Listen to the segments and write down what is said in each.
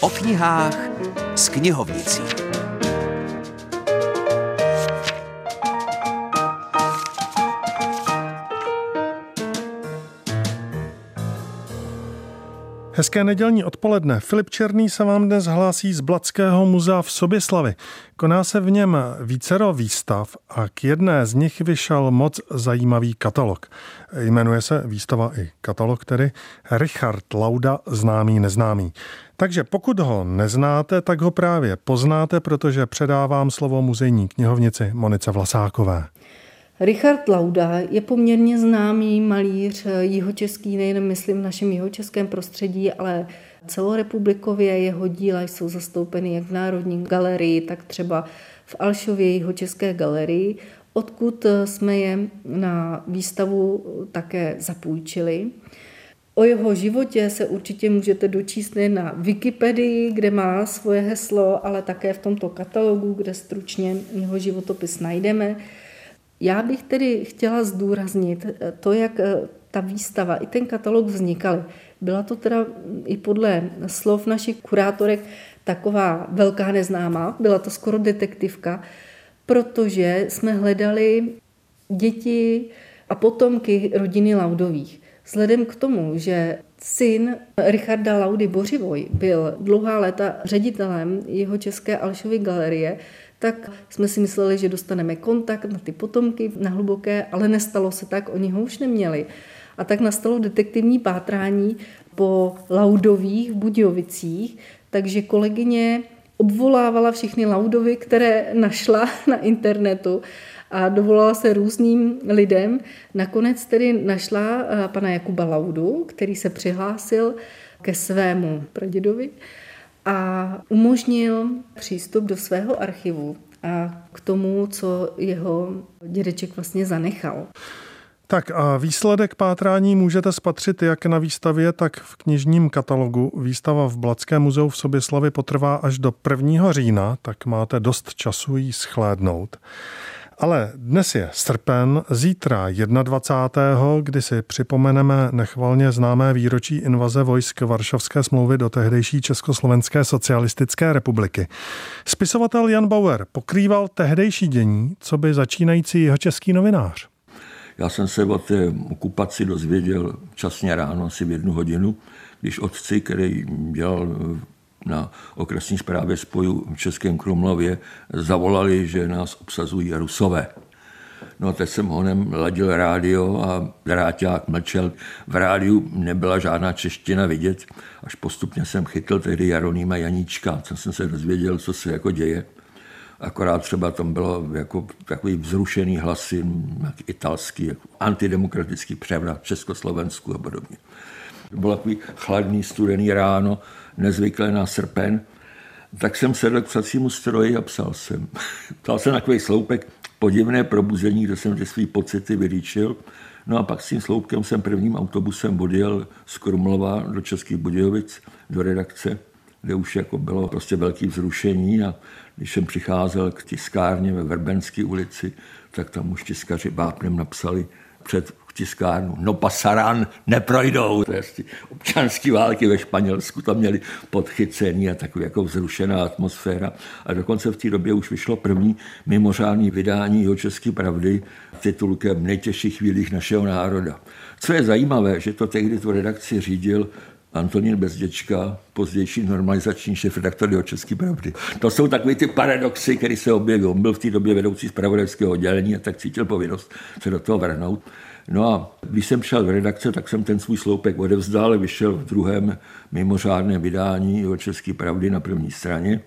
O knihách s knihovnicí. Hezké nedělní odpoledne. Filip Černý se vám dnes hlásí z Blackého muzea v Soběslavi. Koná se v něm vícero výstav a k jedné z nich vyšel moc zajímavý katalog. Jmenuje se výstava i katalog, tedy Richard Lauda známý neznámý. Takže pokud ho neznáte, tak ho právě poznáte, protože předávám slovo muzejní knihovnici Monice Vlasákové. Richard Lauda je poměrně známý malíř jihočeský, nejen myslím v našem jihočeském prostředí, ale celorepublikově jeho díla jsou zastoupeny jak v Národní galerii, tak třeba v Alšově jihočeské galerii, odkud jsme je na výstavu také zapůjčili. O jeho životě se určitě můžete dočíst nejen na Wikipedii, kde má svoje heslo, ale také v tomto katalogu, kde stručně jeho životopis najdeme. Já bych tedy chtěla zdůraznit eh, to, jak eh, ta výstava i ten katalog vznikaly. Byla to teda i podle slov našich kurátorek taková velká neznámá, byla to skoro detektivka, protože jsme hledali děti a potomky rodiny Laudových. Vzhledem k tomu, že syn Richarda Laudy Bořivoj byl dlouhá léta ředitelem jeho české Alšovy galerie, tak jsme si mysleli, že dostaneme kontakt na ty potomky na hluboké, ale nestalo se tak, oni ho už neměli. A tak nastalo detektivní pátrání po Laudových v Budějovicích, takže kolegyně obvolávala všechny Laudovy, které našla na internetu a dovolala se různým lidem. Nakonec tedy našla eh, pana Jakuba Laudu, který se přihlásil ke svému pradědovi a umožnil přístup do svého archivu a k tomu, co jeho dědeček vlastně zanechal. Tak a výsledek pátrání můžete spatřit jak na výstavě, tak v knižním katalogu. Výstava v Blackém muzeu v Soběslavi potrvá až do 1. října, tak máte dost času jí schlédnout. Ale dnes je srpen, zítra 21. kdy si připomeneme nechvalně známé výročí invaze vojsk Varšavské smlouvy do tehdejší Československé socialistické republiky. Spisovatel Jan Bauer pokrýval tehdejší dění, co by začínající jeho český novinář. Já jsem se o té okupaci dozvěděl časně ráno, asi v jednu hodinu, když otci, který dělal na okresní zprávě spoju v Českém Krumlově zavolali, že nás obsazují Rusové. No teď jsem honem ladil rádio a dráťák mlčel. V rádiu nebyla žádná čeština vidět, až postupně jsem chytl tehdy Jaronýma Janíčka, co jsem se dozvěděl, co se jako děje. Akorát třeba tam bylo jako takový vzrušený hlasy, jak italský, jako antidemokratický převrat v Československu a podobně. Bylo takový chladný, studený ráno, nezvyklé na srpen, tak jsem sedl k psacímu stroji a psal jsem. Psal jsem takový sloupek podivné probuzení, kde jsem ty svý pocity vylíčil. No a pak s tím sloupkem jsem prvním autobusem odjel z Krumlova do Českých Budějovic, do redakce, kde už jako bylo prostě velké vzrušení a když jsem přicházel k tiskárně ve Verbenské ulici, tak tam už tiskaři bápnem napsali před tiskárnu. No pasarán neprojdou. To je občanské války ve Španělsku, tam měli podchycení a takový jako vzrušená atmosféra. A dokonce v té době už vyšlo první mimořádné vydání jeho České pravdy titulkem Nejtěžších chvílích našeho národa. Co je zajímavé, že to tehdy tu redakci řídil Antonín Bezděčka, pozdější normalizační šéf redaktor jeho České pravdy. To jsou takové ty paradoxy, které se objeví. On byl v té době vedoucí zpravodajského oddělení a tak cítil povinnost se do toho vrhnout. No a když jsem šel v redakce, tak jsem ten svůj sloupek odevzdal, vyšel v druhém mimořádném vydání o České pravdy na první straně.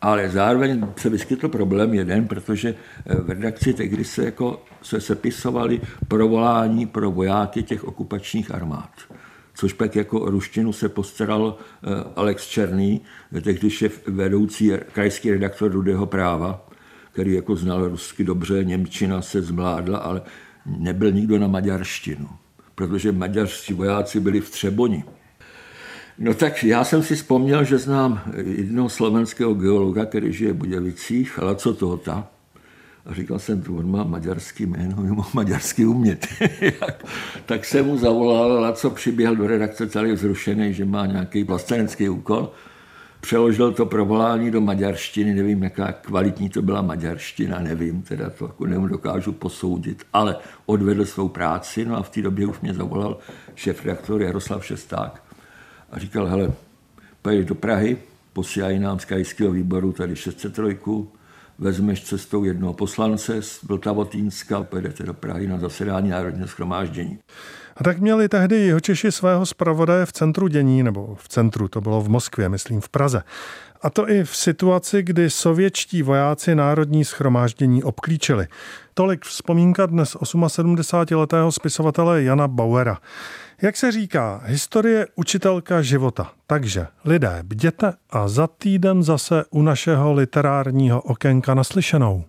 Ale zároveň se vyskytl problém jeden, protože eh, v redakci tehdy se, jako, se sepisovali provolání pro vojáky těch okupačních armád. Což pak jako ruštinu se postaral eh, Alex Černý, tehdy šef vedoucí krajský redaktor Rudého práva, který jako znal rusky dobře, Němčina se zmládla, ale nebyl nikdo na maďarštinu, protože maďarští vojáci byli v Třeboni. No tak já jsem si vzpomněl, že znám jednoho slovenského geologa, který žije v Budějovicích, co Tóta. A říkal jsem, to on má maďarský jméno, mimo maďarsky umět. tak jsem mu zavolal, a co přiběhl do redakce celý zrušený, že má nějaký vlastenecký úkol. Přeložil to provolání do maďarštiny, nevím, jaká kvalitní to byla maďarština, nevím, teda to jako dokážu posoudit, ale odvedl svou práci, no a v té době už mě zavolal šéf redaktor Jaroslav Šesták a říkal, hele, pojedeš do Prahy, posílají nám z krajského výboru tady 603, vezmeš cestou jednoho poslance z Vltavotínska, pojedete do Prahy na zasedání Národního schromáždění. A tak měli tehdy jeho Češi svého zpravodaje v centru dění, nebo v centru, to bylo v Moskvě, myslím v Praze. A to i v situaci, kdy sovětští vojáci národní schromáždění obklíčili. Tolik vzpomínka dnes 78-letého spisovatele Jana Bauera. Jak se říká, historie učitelka života. Takže lidé, bděte a za týden zase u našeho literárního okénka naslyšenou.